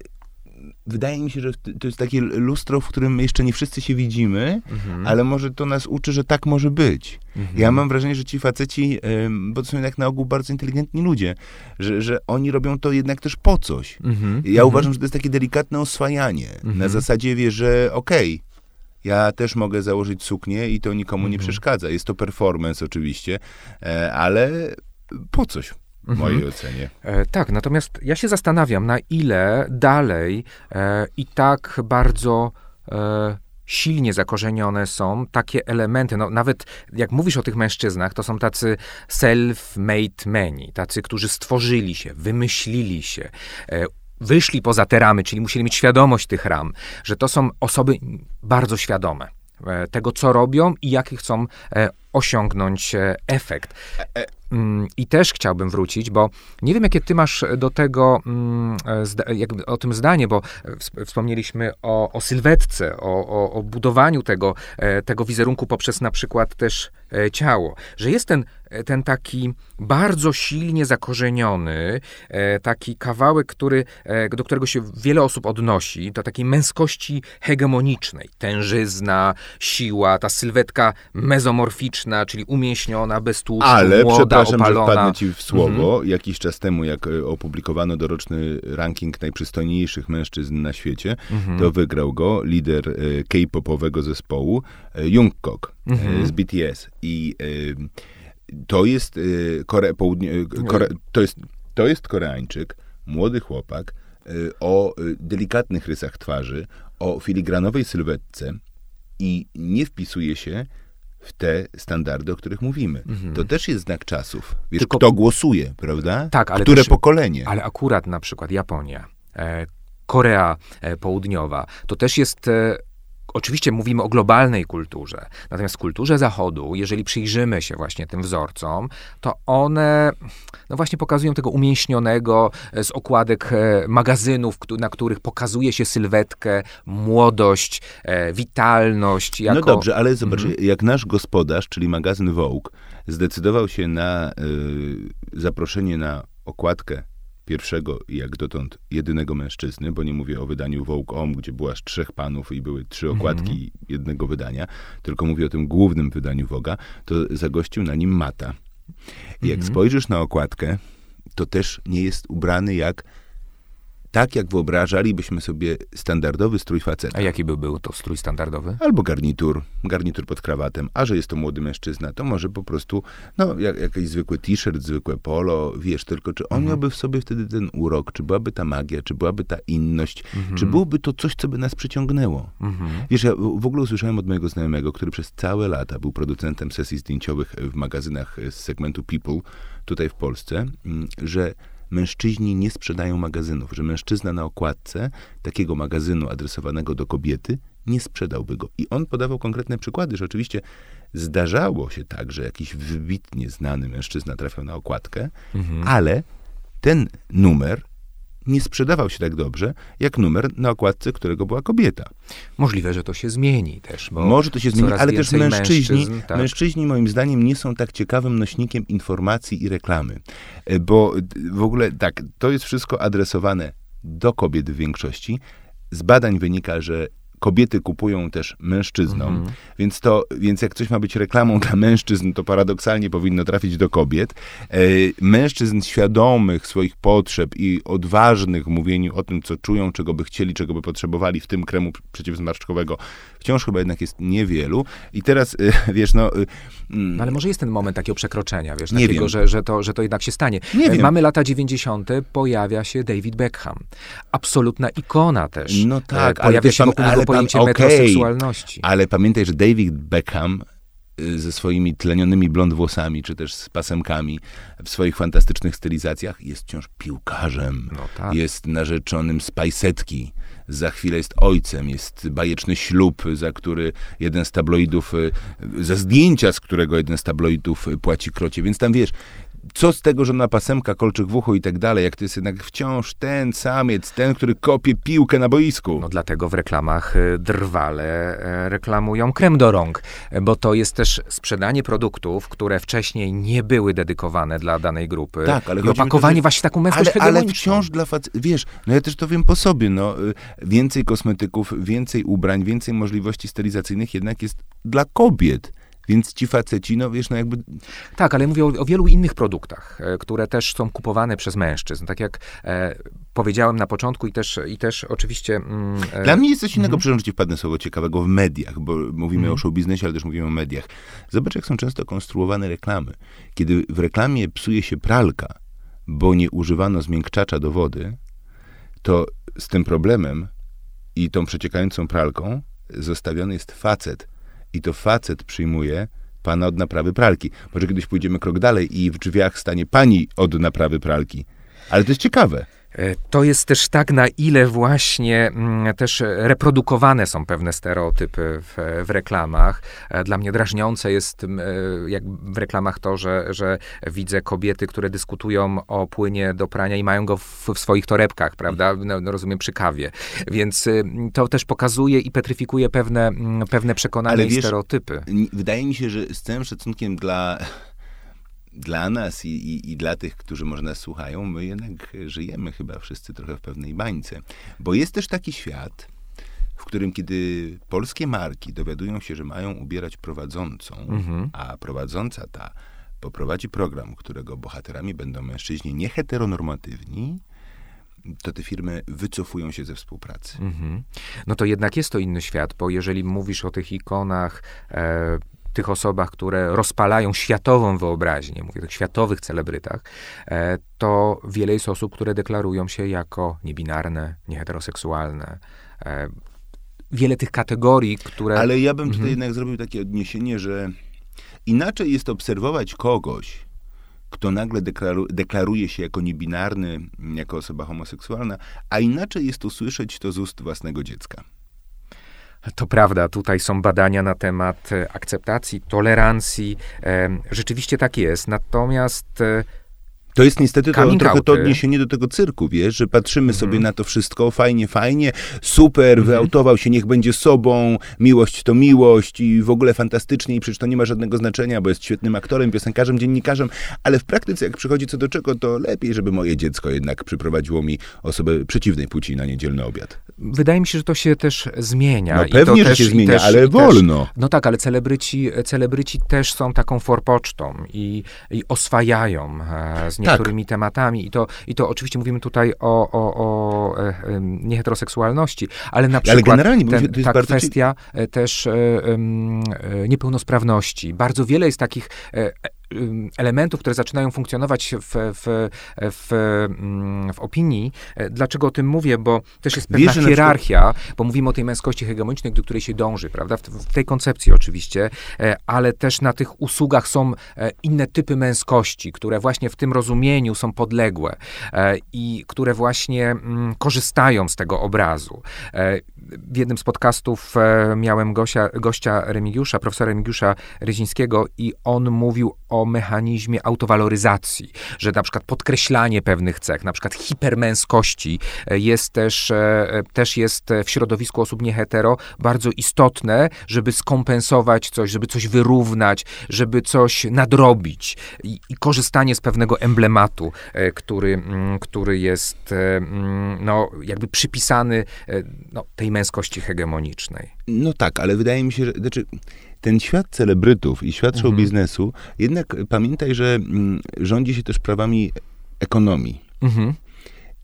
S2: wydaje mi się, że to jest takie lustro, w którym jeszcze nie wszyscy się widzimy,
S1: Mhm.
S2: ale może to nas uczy, że tak może być. Ja mam wrażenie, że ci faceci, bo to są jednak na ogół bardzo inteligentni ludzie, że, że oni robią to jednak też po coś.
S1: Mhm.
S2: Ja uważam, że to jest takie delikatne oswajanie.
S1: Mhm.
S2: Na zasadzie, wie, że okej, ja też mogę założyć suknię i to nikomu
S1: Mhm.
S2: nie przeszkadza. Jest to performance oczywiście, e, ale po coś, w
S1: Mhm.
S2: mojej ocenie.
S1: E, tak, natomiast ja się zastanawiam, na ile dalej e, i tak bardzo e, silnie zakorzenione są takie elementy. No, nawet jak mówisz o tych mężczyznach, to są tacy self-made meni, tacy, którzy stworzyli się, wymyślili się. Wyszli poza te ramy, czyli musieli mieć świadomość tych ram, że to są osoby bardzo świadome e, tego, co robią i jaki chcą e, osiągnąć e, efekt. Mm, I też chciałbym wrócić, bo nie wiem, jakie ty masz do tego, mm, e, jakby o tym zdanie, bo e, ws- wspomnieliśmy o, o sylwetce, o, o, o budowaniu tego, tego wizerunku poprzez na przykład też ciało, że jest ten, ten taki bardzo silnie zakorzeniony, taki kawałek, który, do którego się wiele osób odnosi, do takiej męskości hegemonicznej. Tężyzna, siła, ta sylwetka mezomorficzna, czyli umięśniona, bez tłuszczu,
S2: Ale
S1: młoda,
S2: przepraszam, że
S1: opalona.
S2: wpadnę ci w słowo. Jakiś czas temu, jak e, opublikowano doroczny ranking najprzystojniejszych mężczyzn na świecie,
S1: Mhm.
S2: to wygrał go lider e, K-popowego zespołu Jungkook e,
S1: Mhm.
S2: z BTS. I to jest, Kore, południe, Kore, to, jest, to jest Koreańczyk, młody chłopak o delikatnych rysach twarzy, o filigranowej sylwetce i nie wpisuje się w te standardy, o których mówimy. To też jest znak czasów. Wiesz,
S1: Mhm. Tylko-
S2: kto głosuje, prawda?
S1: Tak, ale
S2: Które
S1: też-
S2: pokolenie?
S1: Ale akurat na przykład Japonia, e, Korea e, Południowa, to też jest. Oczywiście mówimy o globalnej kulturze, natomiast w kulturze Zachodu, jeżeli przyjrzymy się właśnie tym wzorcom, to one no właśnie pokazują tego umięśnionego z okładek e, magazynów, na których pokazuje się sylwetkę, młodość, e, witalność. Jako...
S2: No dobrze, ale zobacz,
S1: Mhm.
S2: jak nasz gospodarz, czyli magazyn Vogue, zdecydował się na y, zaproszenie na okładkę pierwszego i jak dotąd jedynego mężczyzny, bo nie mówię o wydaniu Vogue Om, gdzie było aż trzech panów i były trzy okładki jednego wydania, tylko mówię o tym głównym wydaniu Voga, to zagościł na nim Mata. I jak spojrzysz na okładkę, to też nie jest ubrany jak tak jak wyobrażalibyśmy sobie standardowy strój faceta.
S1: A jaki by był to strój standardowy?
S2: Albo garnitur, garnitur pod krawatem, a że jest to młody mężczyzna, to może po prostu, no, jak, jakiś zwykły t-shirt, zwykłe polo, wiesz, tylko czy on
S1: Mhm.
S2: miałby w sobie wtedy ten urok, czy byłaby ta magia, czy byłaby ta inność,
S1: Mhm.
S2: czy byłoby to coś, co by nas przyciągnęło. Wiesz, ja w w ogóle usłyszałem od mojego znajomego, który przez całe lata był producentem sesji zdjęciowych w magazynach z segmentu People tutaj w Polsce, mm, że mężczyźni nie sprzedają magazynów, że mężczyzna na okładce takiego magazynu adresowanego do kobiety nie sprzedałby go. I on podawał konkretne przykłady, że oczywiście zdarzało się tak, że jakiś wybitnie znany mężczyzna trafiał na okładkę, ale ten numer nie sprzedawał się tak dobrze, jak numer na okładce, którego była kobieta.
S1: Możliwe, że to się zmieni też.
S2: Może to się zmieni, ale też mężczyźni,
S1: mężczyzn, tak.
S2: mężczyźni moim zdaniem nie są tak ciekawym nośnikiem informacji i reklamy. E, Bo w ogóle tak, to jest wszystko adresowane do kobiet w większości. Z badań wynika, że kobiety kupują też mężczyznom,
S1: Mhm.
S2: więc to, więc jak coś ma być reklamą [laughs] dla mężczyzn, to paradoksalnie powinno trafić do kobiet. E, mężczyzn świadomych swoich potrzeb i odważnych w mówieniu o tym, co czują, czego by chcieli, czego by potrzebowali, w tym kremu przeciwzmarszczkowego, wciąż chyba jednak jest niewielu. I teraz, e, [laughs] wiesz, no... e, mm,
S1: No ale może jest ten moment takiego przekroczenia, wiesz,
S2: Nie
S1: takiego,
S2: wiem.
S1: Że, że, to, że to jednak się stanie.
S2: Nie
S1: E,
S2: wiem.
S1: Mamy lata 90., pojawia się David Beckham. Absolutna ikona też.
S2: No
S1: E,
S2: tak, ale
S1: Pojawia
S2: też
S1: się
S2: pan-
S1: wokół niego
S2: ale pan-
S1: pojęcie
S2: okej.
S1: metroseksualności.
S2: Ale pamiętaj, że David Beckham y, ze swoimi tlenionymi blond włosami, czy też z pasemkami w swoich fantastycznych stylizacjach jest wciąż piłkarzem.
S1: No tak.
S2: Jest narzeczonym z pajsetki. Za chwilę jest ojcem, jest bajeczny ślub, za który jeden z tabloidów, y, za zdjęcia, z którego jeden z tabloidów y, płaci krocie. Więc tam wiesz, co z tego, że ma pasemka, kolczyk w uchu i tak dalej, jak to jest jednak wciąż ten samiec, ten, który kopie piłkę na boisku.
S1: No dlatego w reklamach e, drwale e, reklamują krem do rąk, e, bo to jest też sprzedanie produktów, które wcześniej nie były dedykowane dla danej grupy.
S2: Tak, ale
S1: I
S2: to,
S1: opakowanie
S2: że-
S1: właśnie taką męskość
S2: ale, ale wciąż dla facetów, wiesz, no ja też to wiem po sobie, no, y, więcej kosmetyków, więcej ubrań, więcej możliwości stylizacyjnych jednak jest dla kobiet. Więc ci faceci, no wiesz, no jakby,
S1: Tak, ale mówię o, o wielu innych produktach, e, które też są kupowane przez mężczyzn. Tak jak e, powiedziałem na początku i też, i też oczywiście... Mm, e,
S2: dla mnie jest coś innego, przepraszam, że ci wpadnę słowo ciekawego, w mediach, bo mówimy o show biznesie, ale też mówimy o mediach. Zobacz, jak są często konstruowane reklamy. Kiedy w reklamie psuje się pralka, bo nie używano zmiękczacza do wody, to z tym problemem i tą przeciekającą pralką zostawiony jest facet. I to facet przyjmuje pana od naprawy pralki. Może kiedyś pójdziemy krok dalej i w drzwiach stanie pani od naprawy pralki. Ale to jest ciekawe.
S1: E, To jest też tak, na ile właśnie mm, też reprodukowane są pewne stereotypy w, w reklamach. E, Dla mnie drażniące jest e, jak w reklamach to, że, że widzę kobiety, które dyskutują o płynie do prania i mają go w, w swoich torebkach, prawda? No, no rozumiem, przy kawie. Więc y, to też pokazuje i petryfikuje pewne, mm, pewne przekonania
S2: Ale
S1: i
S2: wiesz,
S1: stereotypy.
S2: N- Wydaje mi się, że z całym szacunkiem dla, dla nas i, i, i dla tych, którzy może nas słuchają, my jednak żyjemy chyba wszyscy trochę w pewnej bańce. Bo jest też taki świat, w którym kiedy polskie marki dowiadują się, że mają ubierać prowadzącą,
S1: Mhm.
S2: a prowadząca ta poprowadzi program, którego bohaterami będą mężczyźni nieheteronormatywni, to te firmy wycofują się ze współpracy.
S1: Mhm. No to jednak jest to inny świat, bo jeżeli mówisz o tych ikonach, e, tych osobach, które rozpalają światową wyobraźnię, mówię o tych światowych celebrytach, e, to wiele jest osób, które deklarują się jako niebinarne, nieheteroseksualne. E, wiele tych kategorii, które...
S2: Ale ja bym tutaj
S1: Mhm.
S2: jednak zrobił takie odniesienie, że inaczej jest obserwować kogoś, kto nagle deklaru, deklaruje się jako niebinarny, jako osoba homoseksualna, a inaczej jest usłyszeć to z ust własnego dziecka.
S1: To prawda, tutaj są badania na temat e, akceptacji, tolerancji. E, rzeczywiście tak jest. Natomiast e,
S2: To jest niestety to,
S1: Coming
S2: trochę to
S1: outy.
S2: odniesienie do tego cyrku, wiesz, że patrzymy
S1: Mhm.
S2: sobie na to wszystko, fajnie, fajnie, super, wyautował się, niech będzie sobą, miłość to miłość i w ogóle fantastycznie i przecież to nie ma żadnego znaczenia, bo jest świetnym aktorem, piosenkarzem, dziennikarzem, ale w praktyce jak przychodzi co do czego, to lepiej, żeby moje dziecko jednak przyprowadziło mi osobę przeciwnej płci na niedzielny obiad.
S1: Wydaje mi się, że to się też zmienia.
S2: No pewnie, że
S1: też,
S2: się zmienia,
S1: też,
S2: ale wolno.
S1: no tak, ale celebryci, celebryci też są taką forpocztą i, i oswajają e, z niektórymi tak. tematami. I to, I to oczywiście mówimy tutaj o, o, o e, nieheteroseksualności, ale na przykład ale generalnie, ten, ta kwestia ci... też niepełnosprawności. Bardzo wiele jest takich elementów, które zaczynają funkcjonować w, w, w, mm, w, opinii. E, dlaczego o tym mówię? Bo też jest pewna Wiesz, hierarchia, bo mówimy o tej męskości hegemonicznej, do której się dąży, prawda? W, w, tej koncepcji oczywiście, e, ale też na tych usługach są e, inne typy męskości, które właśnie w tym rozumieniu są podległe i które właśnie mm, korzystają z tego obrazu w jednym z podcastów e, miałem gościa, gościa Remigiusza, profesora Remigiusza Ryzińskiego i on mówił o mechanizmie autowaloryzacji, że na przykład podkreślanie pewnych cech, na przykład hipermęskości e, jest też, e, też jest w środowisku osób niehetero bardzo istotne, żeby skompensować coś, żeby coś wyrównać, żeby coś nadrobić i, i korzystanie z pewnego emblematu, który, który jest no, jakby przypisany no, tej męskości hegemonicznej.
S2: No tak, ale wydaje mi się, że znaczy, ten świat celebrytów i świat show mhm. biznesu, jednak pamiętaj, że mm, rządzi się też prawami ekonomii. Mhm.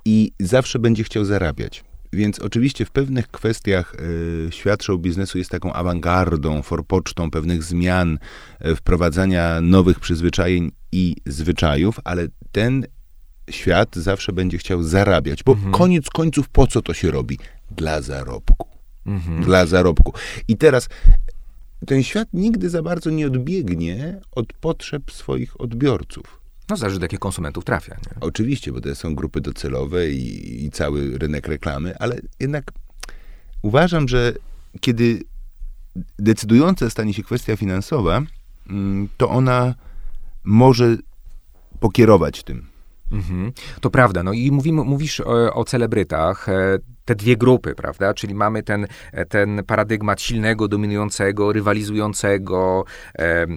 S2: I zawsze będzie chciał zarabiać. Więc oczywiście w pewnych kwestiach y, świat show biznesu jest taką awangardą, forpocztą pewnych zmian, y, wprowadzania nowych przyzwyczajeń i zwyczajów, ale ten świat zawsze będzie chciał zarabiać, bo mhm. koniec końców po co to się robi? Dla zarobku. Mhm. Dla zarobku. I teraz ten świat nigdy za bardzo nie odbiegnie od potrzeb swoich odbiorców.
S1: No zależy, do jakich konsumentów trafia. Nie?
S2: Oczywiście, bo to są grupy docelowe i, i cały rynek reklamy, ale jednak uważam, że kiedy decydująca stanie się kwestia finansowa, mm, to ona może pokierować tym.
S1: Mhm. To prawda. No i mówimy, mówisz o, o celebrytach e, te dwie grupy, prawda? Czyli mamy ten, e, ten paradygmat silnego, dominującego, rywalizującego, e,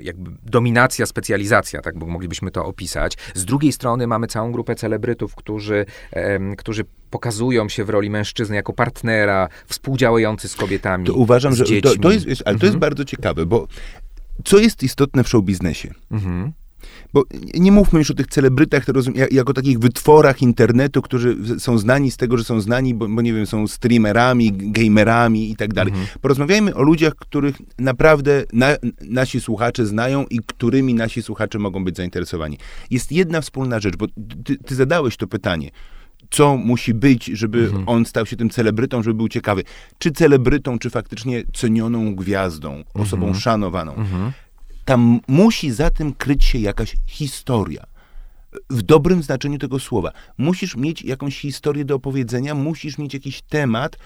S1: jakby dominacja, specjalizacja, tak moglibyśmy to opisać. Z drugiej strony mamy całą grupę celebrytów, którzy, e, którzy pokazują się w roli mężczyzny jako partnera, współdziałający z kobietami.
S2: To uważam,
S1: że
S2: to, to, jest, ale to mhm. jest bardzo ciekawe, bo co jest istotne w show biznesie? Mhm bo nie mówmy już o tych celebrytach, jako takich wytworach internetu, którzy są znani z tego, że są znani, bo, bo nie wiem, są streamerami, gamerami i tak dalej. Mhm. Porozmawiajmy o ludziach, których naprawdę na, nasi słuchacze znają i którymi nasi słuchacze mogą być zainteresowani. Jest jedna wspólna rzecz, bo ty, ty zadałeś to pytanie co musi być, żeby mhm. on stał się tym celebrytą, żeby był ciekawy. Czy celebrytą, czy faktycznie cenioną gwiazdą, osobą mhm. szanowaną. Mhm. Tam musi za tym kryć się jakaś historia. W dobrym znaczeniu tego słowa. Musisz mieć jakąś historię do opowiedzenia, musisz mieć jakiś temat,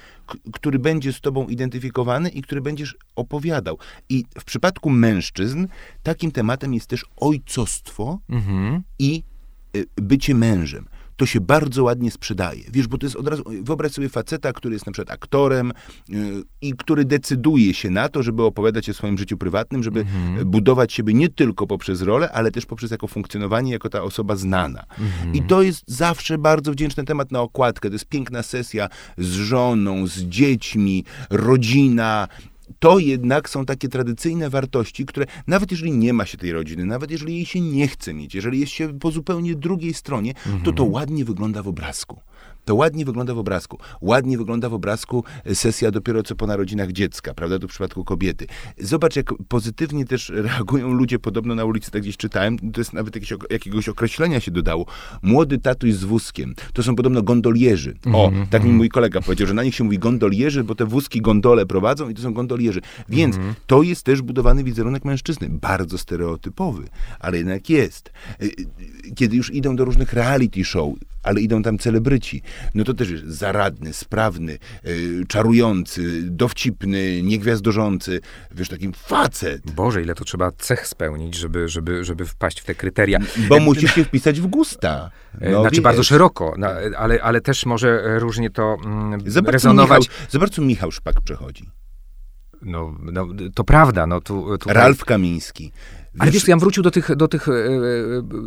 S2: który będzie z tobą identyfikowany i który będziesz opowiadał. I w przypadku mężczyzn takim tematem jest też ojcostwo mhm. i y, bycie mężem to się bardzo ładnie sprzedaje. Wiesz, bo to jest od razu, wyobraź sobie faceta, który jest na przykład aktorem yy, i który decyduje się na to, żeby opowiadać o swoim życiu prywatnym, żeby mhm. budować siebie nie tylko poprzez rolę, ale też poprzez jako funkcjonowanie, jako ta osoba znana. Mhm. I to jest zawsze bardzo wdzięczny temat na okładkę. To jest piękna sesja z żoną, z dziećmi, rodzina, to jednak są takie tradycyjne wartości, które nawet jeżeli nie ma się tej rodziny, nawet jeżeli jej się nie chce mieć, jeżeli jest się po zupełnie drugiej stronie, to to mhm. ładnie wygląda w obrazku. To ładnie wygląda w obrazku. Ładnie wygląda w obrazku sesja dopiero co po narodzinach dziecka, prawda, to w przypadku kobiety. Zobacz, jak pozytywnie też [laughs] reagują ludzie, podobno na ulicy, tak gdzieś czytałem, to jest nawet jakieś, jakiegoś określenia się dodało. Młody tatuś z wózkiem. To są podobno gondolierzy. O, mm -hmm. tak mi mój kolega powiedział, że na nich się mówi gondolierzy, bo te wózki gondole prowadzą i to są gondolierzy. Więc mm -hmm. to jest też budowany wizerunek mężczyzny. Bardzo stereotypowy, ale jednak jest. Y, y, kiedy już idą do różnych reality show, ale idą tam celebryci, no to też jest zaradny, sprawny, yy, czarujący, dowcipny, niegwiazdorzący, wiesz, takim facet.
S1: Boże, ile to trzeba cech spełnić, żeby, żeby, żeby wpaść w te kryteria.
S2: Bo musisz się wpisać w gusta.
S1: E, no, znaczy wiesz. bardzo szeroko, no, ale, ale też może różnie to mm, zobacz, rezonować.
S2: Michał, zobacz, co Michał Szpak przechodzi.
S1: No, no, to prawda. No, tu,
S2: tutaj... Ralf Kamiński.
S1: Ale wiesz, ja bym wrócił do, tych, do, tych, e,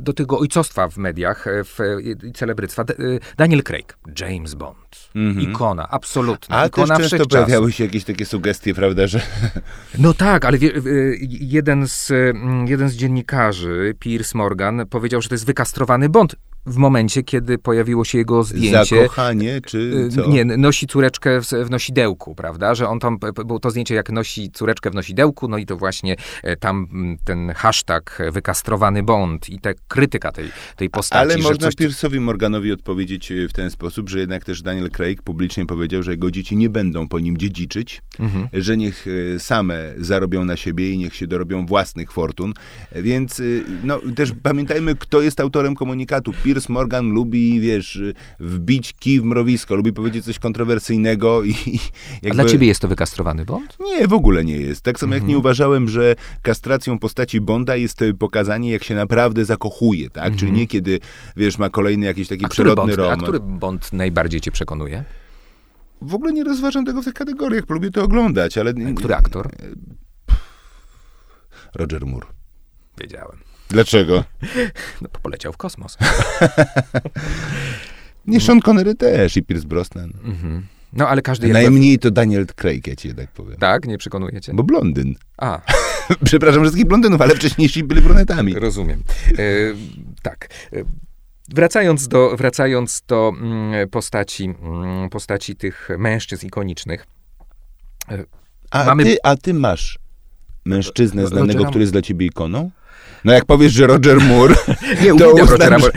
S1: do tego ojcostwa w mediach, e, i celebryctwa. E, Daniel Craig, James Bond, ikona, absolutna,
S2: A
S1: ikona
S2: też często pojawiały się jakieś takie sugestie, prawda, że
S1: No tak, ale wie, jeden, z, mm, jeden z dziennikarzy, Piers Morgan, powiedział, że to jest wykastrowany Bond w momencie, kiedy pojawiło się jego zdjęcie.
S2: zakochanie, czy
S1: y,
S2: co?
S1: Nie, nosi córeczkę w, w nosidełku, prawda? Że on tam, było to zdjęcie, jak nosi córeczkę w nosidełku, no i to właśnie e, tam ten hashtag e, wykastrowany Bond i ta krytyka tej, tej postaci.
S2: Ale można
S1: coś,
S2: Pierce'owi Morganowi odpowiedzieć e, w ten sposób, że jednak też Daniel Craig publicznie powiedział, że jego dzieci nie będą po nim dziedziczyć,
S1: Mhm.
S2: że niech e, same zarobią na siebie i niech się dorobią własnych fortun. E, Więc e, no, też pamiętajmy, kto jest autorem komunikatu. Pierce Morgan lubi, wiesz, e, wbić kij w mrowisko, lubi powiedzieć coś kontrowersyjnego i i
S1: A
S2: jakby...
S1: dla ciebie jest to wykastrowany Bond?
S2: Nie, w ogóle nie jest. Tak samo jak
S1: Mhm.
S2: nie uważałem, że kastracją postaci Bonda jest e, pokazanie, jak się naprawdę zakochuje, tak? Czyli nie kiedy, wiesz, ma kolejny jakiś taki
S1: Mhm. A
S2: przyrodny
S1: Bond, a który Bond najbardziej cię przekonuje?
S2: W ogóle nie rozważam tego w tych kategoriach, lubię to oglądać, ale...
S1: Który aktor?
S2: Roger Moore.
S1: Wiedziałem.
S2: Dlaczego?
S1: No, bo poleciał w kosmos. [laughs]
S2: Nie, Sean Connery też i Pierce Brosnan.
S1: Mhm. No, ale każdy jakby...
S2: Najmniej to Daniel Craig, ja ci jednak powiem.
S1: Tak, nie przekonujecie?
S2: Bo blondyn.
S1: A, [laughs]
S2: Przepraszam wszystkich blondynów, ale wcześniejsi byli brunetami.
S1: rozumiem. E, tak. E, Wracając do, wracając do mm, postaci, mm, postaci tych mężczyzn ikonicznych.
S2: A,
S1: Mamy-
S2: ty, a ty masz mężczyznę znanego,
S1: Rogera-
S2: który jest dla ciebie ikoną? No jak powiesz, że Roger Moore, [laughs]
S1: Nie,
S2: to
S1: uwielbiam
S2: uznam,
S1: Rogera Moora.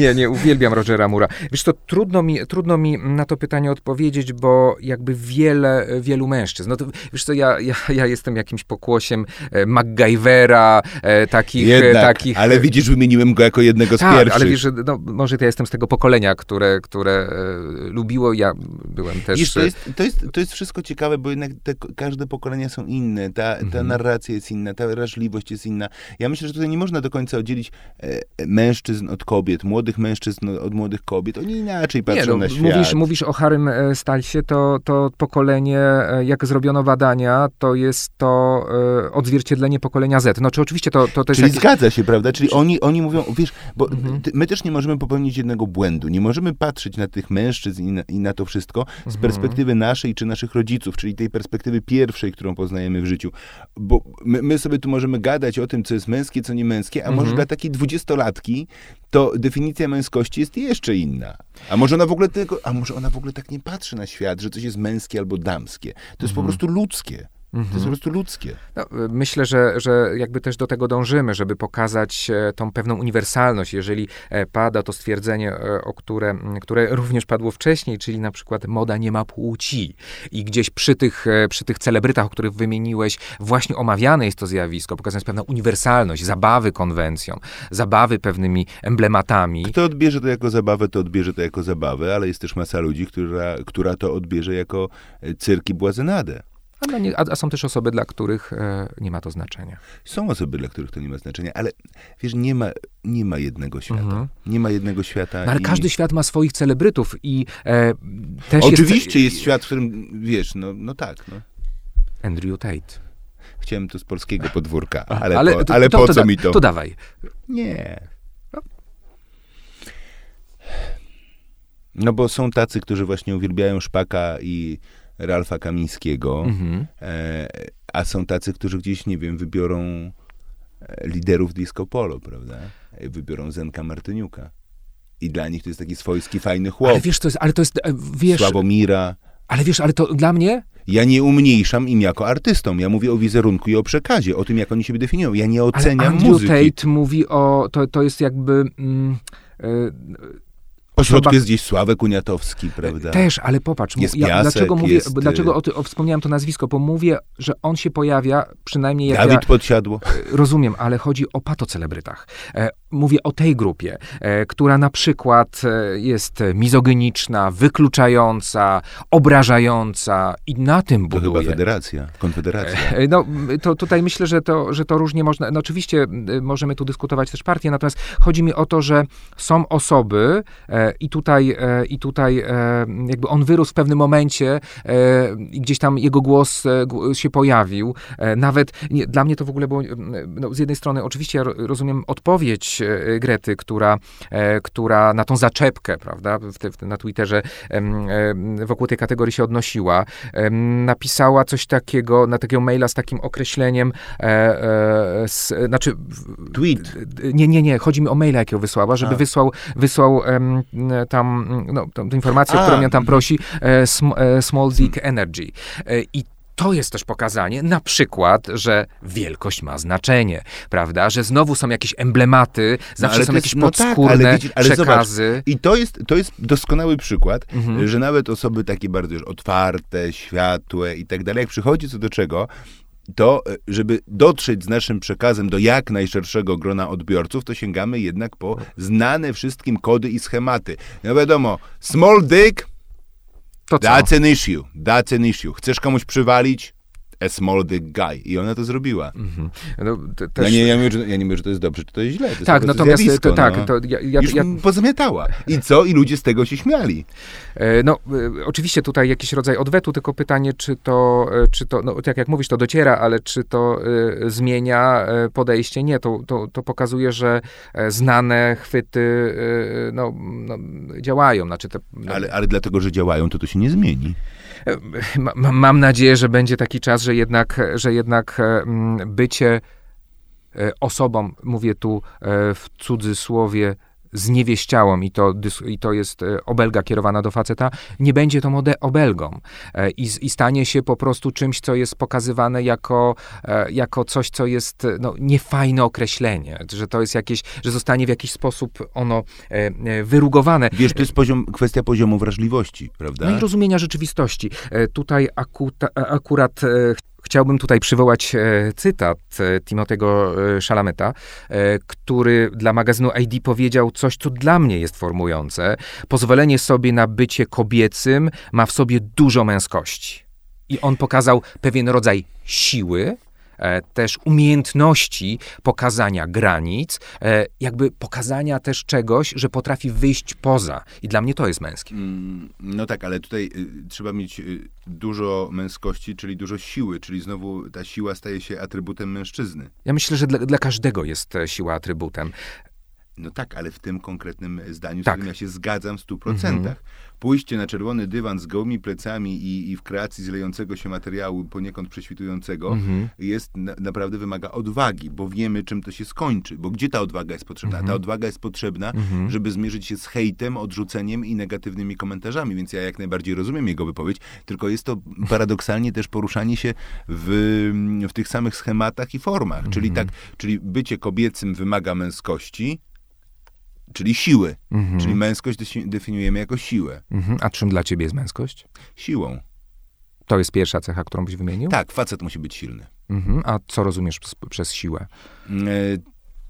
S1: Nie, nie, uwielbiam Rogera Mura. Wiesz to trudno mi, trudno mi na to pytanie odpowiedzieć, bo jakby wiele, wielu mężczyzn. No to, wiesz co, ja, ja, ja jestem jakimś pokłosiem e, MacGyvera, e, takich... e,
S2: Jednak,
S1: takich
S2: ale widzisz, wymieniłem go jako jednego z
S1: tak,
S2: pierwszych.
S1: ale wiesz, że no, może ja jestem z tego pokolenia, które, które e, lubiło, ja byłem też...
S2: Wiesz, to, jest, to, jest, to jest wszystko ciekawe, bo jednak te, każde pokolenia są inne, ta, ta
S1: Mhm.
S2: narracja jest inna, ta wrażliwość jest inna. Ja myślę, że tutaj nie można do końca oddzielić e, mężczyzn od kobiet, młodych mężczyzn od młodych kobiet. Oni inaczej patrzą
S1: no,
S2: na świat.
S1: mówisz, mówisz o Harrym e, Stylsie, to, to pokolenie, e, jak zrobiono badania, to jest to odzwierciedlenie pokolenia Z. No czy oczywiście to, to, to
S2: Czyli
S1: jakieś...
S2: zgadza się, prawda? Czyli oni, oni mówią, wiesz, bo
S1: Mhm.
S2: my też nie możemy popełnić jednego błędu. Nie możemy patrzeć na tych mężczyzn i na, i na to wszystko z
S1: Mhm.
S2: perspektywy naszej czy naszych rodziców, czyli tej perspektywy pierwszej, którą poznajemy w życiu. Bo my, my sobie tu możemy gadać o tym, co jest męskie, co nie męskie, a może
S1: Mhm.
S2: dla takiej dwudziestolatki to definicja męskości jest jeszcze inna. A może ona w ogóle tylko, a może ona w ogóle tak nie patrzy na świat, że coś jest męskie albo damskie. To jest po
S1: Mhm.
S2: prostu ludzkie. To jest po prostu ludzkie.
S1: No, myślę, że, że jakby też do tego dążymy, żeby pokazać e, tą pewną uniwersalność. Jeżeli e, pada to stwierdzenie, e, o które, które również padło wcześniej, czyli na przykład moda nie ma płci. I gdzieś przy tych, przy tych celebrytach, o których wymieniłeś, właśnie omawiane jest to zjawisko, pokazana jest pewna uniwersalność, zabawy konwencją, zabawy pewnymi emblematami.
S2: Kto odbierze to jako zabawę, to odbierze to jako zabawę, ale jest też masa ludzi, która, która to odbierze jako e, cyrk i błazenadę.
S1: A, dla nie, a, a są też osoby, dla których e, nie ma to znaczenia.
S2: Są osoby, dla których to nie ma znaczenia, ale wiesz, nie ma, nie ma jednego świata.
S1: Mhm.
S2: Nie ma jednego świata.
S1: No, ale
S2: i...
S1: każdy świat ma swoich celebrytów i e, też
S2: Oczywiście
S1: jest...
S2: jest świat, w którym, wiesz, no, no tak, no.
S1: Andrew Tate.
S2: Chciałem to z polskiego podwórka, ale, po,
S1: to-
S2: ale
S1: to-
S2: po
S1: to
S2: co
S1: da-
S2: mi to?
S1: To dawaj.
S2: Nie. No bo są tacy, którzy właśnie uwielbiają Szpaka i Ralfa Kamińskiego,
S1: Mhm.
S2: e, a są tacy, którzy gdzieś, nie wiem, wybiorą e, liderów disco polo, prawda? E, Wybiorą Zenka Martyniuka. I dla nich to jest taki swojski, fajny chłop.
S1: Ale wiesz, to jest, ale to jest, e, wiesz,
S2: Sławomira.
S1: ale wiesz, ale to dla mnie,
S2: Ja nie umniejszam im jako artystom. Ja mówię o wizerunku i o przekazie, o tym, jak oni siebie definiują. Ja nie
S1: ale
S2: oceniam
S1: Andrew
S2: muzyki.
S1: Tate mówi o, to, to jest jakby, mm,
S2: Po środku
S1: osoba-
S2: jest gdzieś Sławek Uniatowski, prawda?
S1: Też, ale popatrz,
S2: Jest
S1: ja,
S2: Piasek,
S1: dlaczego mówię,
S2: jest,
S1: bo dlaczego
S2: y-
S1: o, o, wspomniałem to nazwisko, bo mówię, że on się pojawia, przynajmniej jak
S2: Dawid
S1: ja,
S2: Podsiadło.
S1: rozumiem, ale chodzi o patocelebrytach. E, mówię o tej grupie, e, która na przykład e, jest mizogyniczna, wykluczająca, obrażająca i na tym
S2: To chyba
S1: buduje.
S2: federacja, konfederacja.
S1: E, No, to tutaj myślę, że to, że to różnie można. No oczywiście y, możemy tu dyskutować też partie, natomiast chodzi mi o to, że są osoby, e, I tutaj, i tutaj jakby on wyrósł w pewnym momencie i gdzieś tam jego głos się pojawił. Nawet nie, dla mnie to w ogóle było, no, z jednej strony oczywiście ja rozumiem odpowiedź Grety, która, która na tą zaczepkę, prawda, na Twitterze wokół tej kategorii się odnosiła. Napisała coś takiego, na takiego maila z takim określeniem, z, znaczy...
S2: Tweet.
S1: Nie, nie, nie, chodzi mi o maila, jakiego wysłała, żeby A. wysłał, wysłał tam, no, tą, tą informację, A. którą mnie tam prosi, e, Small Dick Energy. E, I to jest też pokazanie, na przykład, że wielkość ma znaczenie, prawda? Że znowu są jakieś emblematy, no, zawsze są jakieś podskórne no tak, ale, wiecie, ale przekazy.
S2: Zobacz, I to jest, to jest doskonały przykład, mhm. że nawet osoby takie bardzo już otwarte, światłe i tak dalej, jak przychodzi co do czego, to, e, żeby dotrzeć z naszym przekazem do jak najszerszego grona odbiorców, to sięgamy jednak po znane wszystkim kody i schematy. No wiadomo, small dick, to co? That's an issue. That's an issue. Chcesz komuś przywalić? A small dick guy. I ona to zrobiła. Mm-hmm. No, to też... ja, nie, ja, mówię, że, ja nie mówię, że to jest dobrze, czy to jest źle. To
S1: tak, natomiast to, tak,
S2: no.
S1: to
S2: ja, ja, Już ja... pozamiatała. I co? I ludzie z tego się śmiali.
S1: E, no, e, oczywiście tutaj jakiś rodzaj odwetu, tylko pytanie, czy to, e, czy to no, tak jak mówisz, to dociera, ale czy to y, zmienia podejście? Nie, to, to, to pokazuje, że znane chwyty y, no, no, działają. Znaczy te,
S2: no... ale, ale dlatego, że działają, to to się nie zmieni
S1: mam nadzieję, że będzie taki czas, że jednak, że jednak bycie e, osobą, mówię tu e, w cudzysłowie, zniewieściałą i to, i to jest e, obelga kierowana do faceta, nie będzie to mode obelgą e, I, i stanie się po prostu czymś, co jest pokazywane jako, e, jako coś, co jest no, niefajne określenie, że to jest jakieś, że zostanie w jakiś sposób ono wyrugowane.
S2: Wiesz, to jest poziom, kwestia poziomu wrażliwości, prawda?
S1: No i rozumienia rzeczywistości. Tutaj akuta, akurat Chciałbym tutaj przywołać e, cytat e, Timotego e, Szalameta, który dla magazynu ID powiedział coś, co dla mnie jest formujące. Pozwolenie sobie na bycie kobiecym ma w sobie dużo męskości. I on pokazał pewien rodzaj siły, E, też umiejętności pokazania granic, e, jakby pokazania też czegoś, że potrafi wyjść poza. I dla mnie to jest męskie. Mm,
S2: no tak, ale tutaj y, trzeba mieć y, dużo męskości, czyli dużo siły, czyli znowu ta siła staje się atrybutem mężczyzny.
S1: Ja myślę, że dla, dla każdego jest e, siła atrybutem.
S2: No tak, ale w tym konkretnym zdaniu, tak. z którym ja się zgadzam w stu procentach. Mhm pójście na czerwony dywan z gołymi plecami i, i w kreacji zlejącego się materiału poniekąd prześwitującego mhm. jest na, naprawdę wymaga odwagi, bo wiemy, czym to się skończy. Bo gdzie ta odwaga jest potrzebna? Mhm. Ta odwaga jest potrzebna, mhm. żeby zmierzyć się z hejtem, odrzuceniem i negatywnymi komentarzami, więc ja jak najbardziej rozumiem jego wypowiedź, tylko jest to paradoksalnie też poruszanie się w, w tych samych schematach i formach. Czyli tak, czyli bycie kobiecym wymaga męskości, czyli siły. Mhm. Czyli męskość definiujemy jako siłę.
S1: Mhm. A czym dla ciebie jest męskość?
S2: Siłą.
S1: To jest pierwsza cecha, którą byś wymienił?
S2: Tak, facet musi być silny.
S1: Mhm. A co rozumiesz przez, przez siłę? E,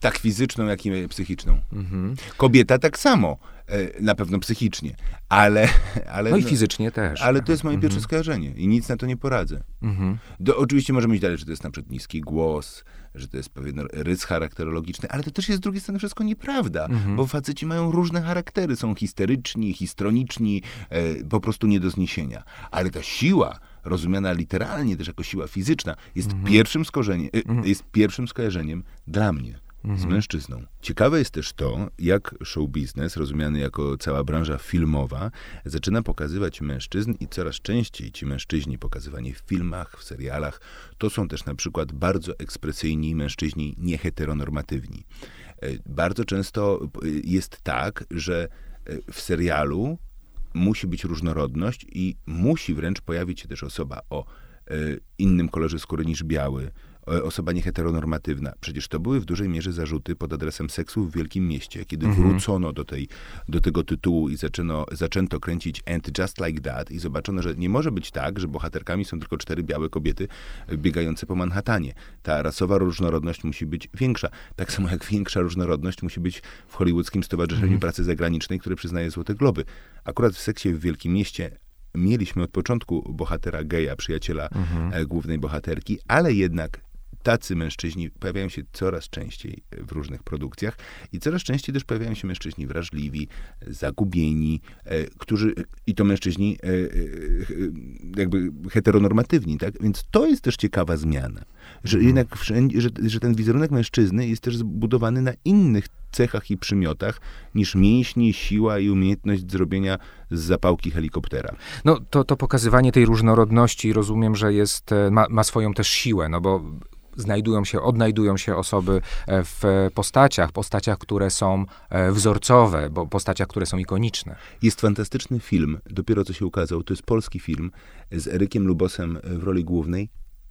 S2: tak fizyczną, jak i psychiczną. Mhm. Kobieta tak samo, e, na pewno psychicznie, ale... ale
S1: no i fizycznie też.
S2: Ale to jest moje mhm. pierwsze skojarzenie i nic na to nie poradzę. Mhm. Do, oczywiście możemy iść dalej, że to jest na przykład niski głos, że to jest pewien rys charakterologiczny, ale to też jest z drugiej strony wszystko nieprawda, mhm. bo faceci mają różne charaktery, są histeryczni, histrioniczni, e, po prostu nie do zniesienia. Ale ta siła, rozumiana literalnie też jako siła fizyczna, jest, mhm. pierwszym, skorzenie, e, mhm. jest pierwszym skojarzeniem dla mnie z mhm. mężczyzną. Ciekawe jest też to, jak show biznes, rozumiany jako cała branża filmowa, zaczyna pokazywać mężczyzn i coraz częściej ci mężczyźni pokazywani w filmach, w serialach, to są też na przykład bardzo ekspresyjni mężczyźni nieheteronormatywni. E, bardzo często e, jest tak, że e, w serialu musi być różnorodność i musi wręcz pojawić się też osoba o innym kolorze skóry niż biały, osoba nieheteronormatywna. Przecież to były w dużej mierze zarzuty pod adresem seksu w wielkim mieście. Kiedy mhm. wrócono do, tej, do tego tytułu i zaczęno, zaczęto kręcić And Just Like That i zobaczono, że nie może być tak, że bohaterkami są tylko cztery białe kobiety biegające po Manhattanie. Ta rasowa różnorodność musi być większa. Tak samo jak większa różnorodność musi być w Hollywoodzkim Stowarzyszeniu mhm. Pracy Zagranicznej, które przyznaje Złote Globy. Akurat w seksie w wielkim mieście mieliśmy od początku bohatera geja, przyjaciela mhm. E, głównej bohaterki, ale jednak tacy mężczyźni pojawiają się coraz częściej w różnych produkcjach i coraz częściej też pojawiają się mężczyźni wrażliwi, zagubieni, e, którzy, i to mężczyźni e, e, jakby heteronormatywni, tak? Więc to jest też ciekawa zmiana, że mhm. jednak wszędzie, że, że ten wizerunek mężczyzny jest też zbudowany na innych cechach i przymiotach niż mięśnie, siła i umiejętność zrobienia z zapałki helikoptera.
S1: No to, to pokazywanie tej różnorodności rozumiem, że jest, ma, ma swoją też siłę, no bo znajdują się, odnajdują się osoby e, w postaciach, postaciach, które są e, wzorcowe, bo postaciach, które są ikoniczne.
S2: Jest fantastyczny film, dopiero co się ukazał, to jest polski film z Erykiem Lubosem w roli głównej,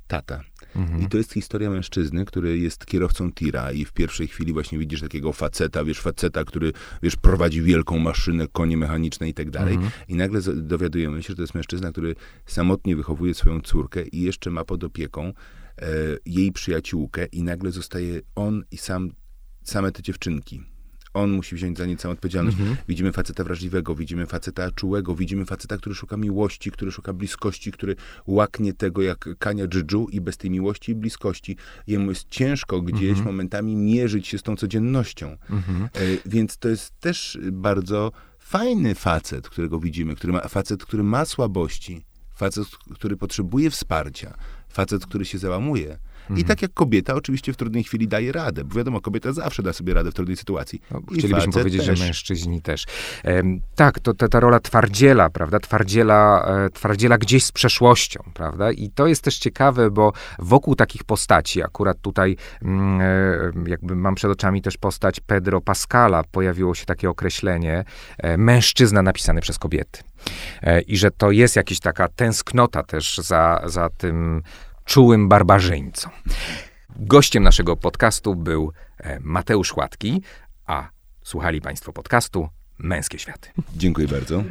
S2: Tata. Mhm. I to jest historia mężczyzny, który jest kierowcą tira i w pierwszej chwili właśnie widzisz takiego faceta, wiesz, faceta, który, wiesz, prowadzi wielką maszynę, konie mechaniczne i tak dalej. Mhm. I nagle dowiadujemy się, że to jest mężczyzna, który samotnie wychowuje swoją córkę i jeszcze ma pod opieką jej przyjaciółkę i nagle zostaje on i sam, same te dziewczynki. On musi wziąć za nie całą odpowiedzialność. Mhm. Widzimy faceta wrażliwego, widzimy faceta czułego, widzimy faceta, który szuka miłości, który szuka bliskości, który łaknie tego jak kania dżdżu i bez tej miłości i bliskości jemu jest ciężko gdzieś mhm. momentami mierzyć się z tą codziennością. Mhm. E, więc to jest też bardzo fajny facet, którego widzimy, który ma, facet, który ma słabości, facet, który potrzebuje wsparcia, facet, który się załamuje. Mhm. I tak jak kobieta oczywiście w trudnej chwili daje radę, bo wiadomo, kobieta zawsze da sobie radę w trudnej sytuacji. No,
S1: chcielibyśmy powiedzieć, też. że mężczyźni też. Ehm, tak, to, to ta rola twardziela, prawda, twardziela, e, twardziela gdzieś z przeszłością, prawda, i to jest też ciekawe, bo wokół takich postaci, akurat tutaj mm, e, jakby mam przed oczami też postać Pedro Pascala, pojawiło się takie określenie, e, mężczyzna napisany przez kobiety. E, I że to jest jakaś taka tęsknota też za, za tym czułym barbarzyńcą. Gościem naszego podcastu był e, Mateusz Łatki, a słuchali Państwo podcastu Męskie Światy.
S2: Dziękuję bardzo.